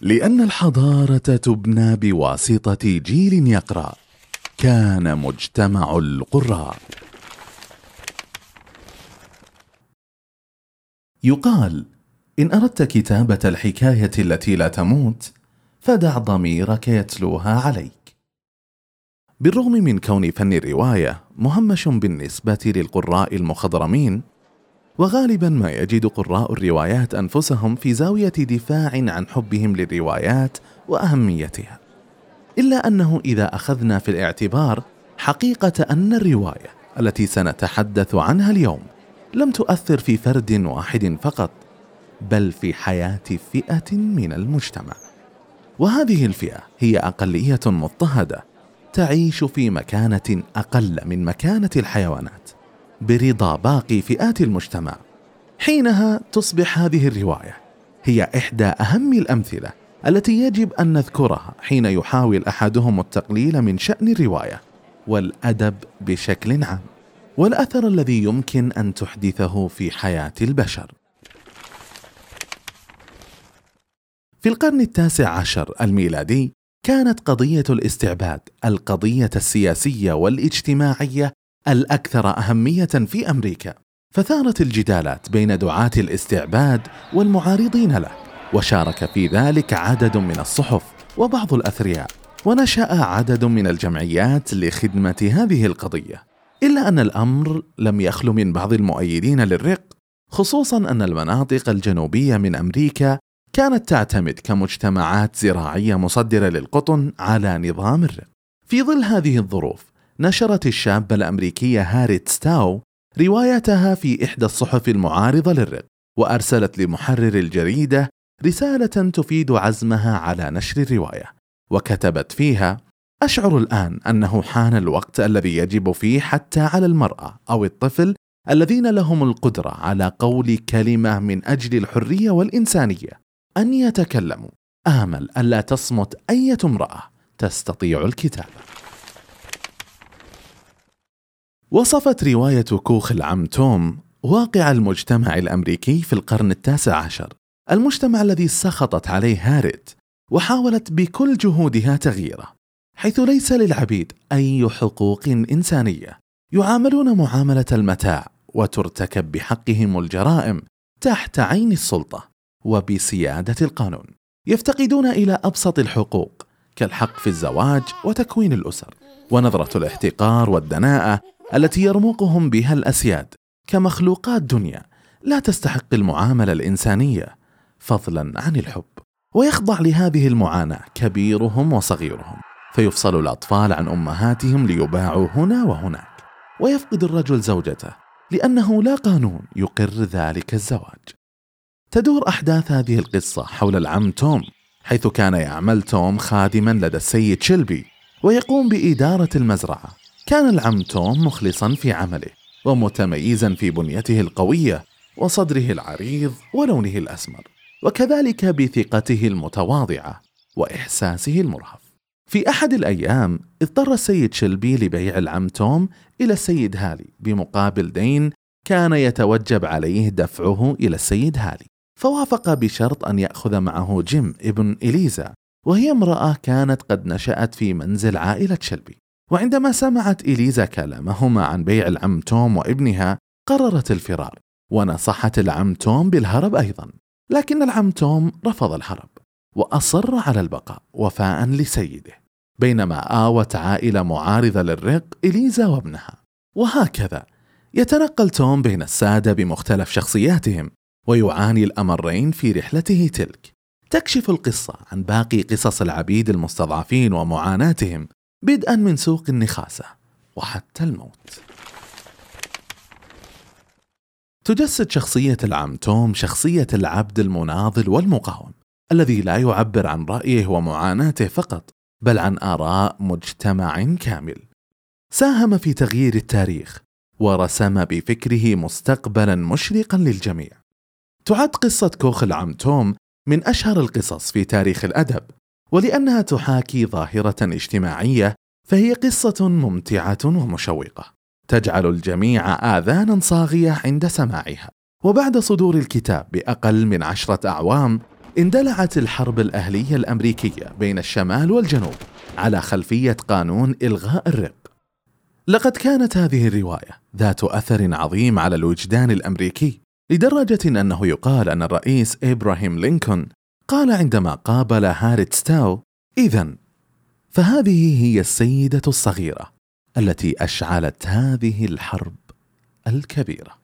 لأن الحضارة تبنى بواسطة جيل يقرأ. كان مجتمع القراء. يقال إن أردت كتابة الحكاية التي لا تموت فدع ضميرك يتلوها عليك. بالرغم من كون فن الرواية مهمش بالنسبة للقراء المخضرمين وغالبا ما يجد قراء الروايات أنفسهم في زاوية دفاع عن حبهم للروايات وأهميتها إلا أنه إذا أخذنا في الاعتبار حقيقة أن الرواية التي سنتحدث عنها اليوم لم تؤثر في فرد واحد فقط بل في حياة فئة من المجتمع. وهذه الفئة هي أقلية مضطهدة تعيش في مكانة أقل من مكانة الحيوانات. برضا باقي فئات المجتمع. حينها تصبح هذه الرواية هي إحدى أهم الأمثلة التي يجب أن نذكرها حين يحاول أحدهم التقليل من شأن الرواية والأدب بشكل عام والأثر الذي يمكن أن تحدثه في حياة البشر. في القرن التاسع عشر الميلادي كانت قضية الاستعباد القضية السياسية والاجتماعية الأكثر أهمية في أمريكا. فثارت الجدالات بين دعاة الاستعباد والمعارضين له وشارك في ذلك عدد من الصحف وبعض الأثرياء ونشأ عدد من الجمعيات لخدمة هذه القضية. إلا أن الأمر لم يخل من بعض المؤيدين للرق خصوصا أن المناطق الجنوبية من أمريكا كانت تعتمد كمجتمعات زراعية مصدرة للقطن على نظام الرق. في ظل هذه الظروف نشرت الشابة الأمريكية هاريت ستاو روايتها في إحدى الصحف المعارضة للرق وأرسلت لمحرر الجريدة رسالة تفيد عزمها على نشر الرواية وكتبت فيها أشعر الآن أنه حان الوقت الذي يجب فيه حتى على المرأة أو الطفل الذين لهم القدرة على قول كلمة من أجل الحرية والإنسانية أن يتكلموا. آمل ألا تصمت أية امرأة تستطيع الكتابة. وصفت رواية كوخ العم توم واقع المجتمع الأمريكي في القرن التاسع عشر. المجتمع الذي سخطت عليه هاريت وحاولت بكل جهودها تغييره حيث ليس للعبيد أي حقوق إنسانية. يعاملون معاملة المتاع وترتكب بحقهم الجرائم تحت عين السلطة وبسيادة القانون. يفتقدون إلى أبسط الحقوق كالحق في الزواج وتكوين الأسر ونظرة الاحتقار والدناءة التي يرمقهم بها الأسياد كمخلوقات دنيا لا تستحق المعاملة الإنسانية فضلا عن الحب. ويخضع لهذه المعاناة كبيرهم وصغيرهم فيفصل الأطفال عن أمهاتهم ليباعوا هنا وهناك. ويفقد الرجل زوجته لأنه لا قانون يقر ذلك الزواج. تدور أحداث هذه القصة حول العم توم حيث كان يعمل توم خادما لدى السيد شلبي ويقوم بإدارة المزرعة. كان العم توم مخلصا في عمله ومتميزا في بنيته القوية وصدره العريض ولونه الأسمر وكذلك بثقته المتواضعة وإحساسه المرهف. في أحد الأيام اضطر السيد شلبي لبيع العم توم إلى السيد هالي بمقابل دين كان يتوجب عليه دفعه إلى السيد هالي فوافق بشرط أن يأخذ معه جيم ابن إليزا وهي امرأة كانت قد نشأت في منزل عائلة شلبي وعندما سمعت إليزا كلامهما عن بيع العم توم وابنها قررت الفرار ونصحت العم توم بالهرب أيضا لكن العم توم رفض الهرب وأصر على البقاء وفاء لسيده. بينما آوت عائلة معارضة للرق إليزا وابنها. وهكذا يتنقل توم بين السادة بمختلف شخصياتهم ويعاني الأمرين في رحلته تلك. تكشف القصة عن باقي قصص العبيد المستضعفين ومعاناتهم بدءا من سوق النخاسة وحتى الموت. تجسد شخصية العم توم شخصية العبد المناضل والمقاوم الذي لا يعبر عن رأيه ومعاناته فقط بل عن آراء مجتمع كامل. ساهم في تغيير التاريخ ورسم بفكره مستقبلا مشرقا للجميع. تعد قصة كوخ العم توم من أشهر القصص في تاريخ الأدب ولأنها تحاكي ظاهرة اجتماعية فهي قصة ممتعة ومشوقة تجعل الجميع آذانا صاغية عند سماعها وبعد صدور الكتاب بأقل من عشرة أعوام اندلعت الحرب الأهلية الأمريكية بين الشمال والجنوب على خلفية قانون إلغاء الرق. لقد كانت هذه الرواية ذات أثر عظيم على الوجدان الأمريكي لدرجة أنه يقال أن الرئيس إبراهيم لينكولن قال عندما قابل هاريت ستاو إذا فهذه هي السيدة الصغيرة التي أشعلت هذه الحرب الكبيرة.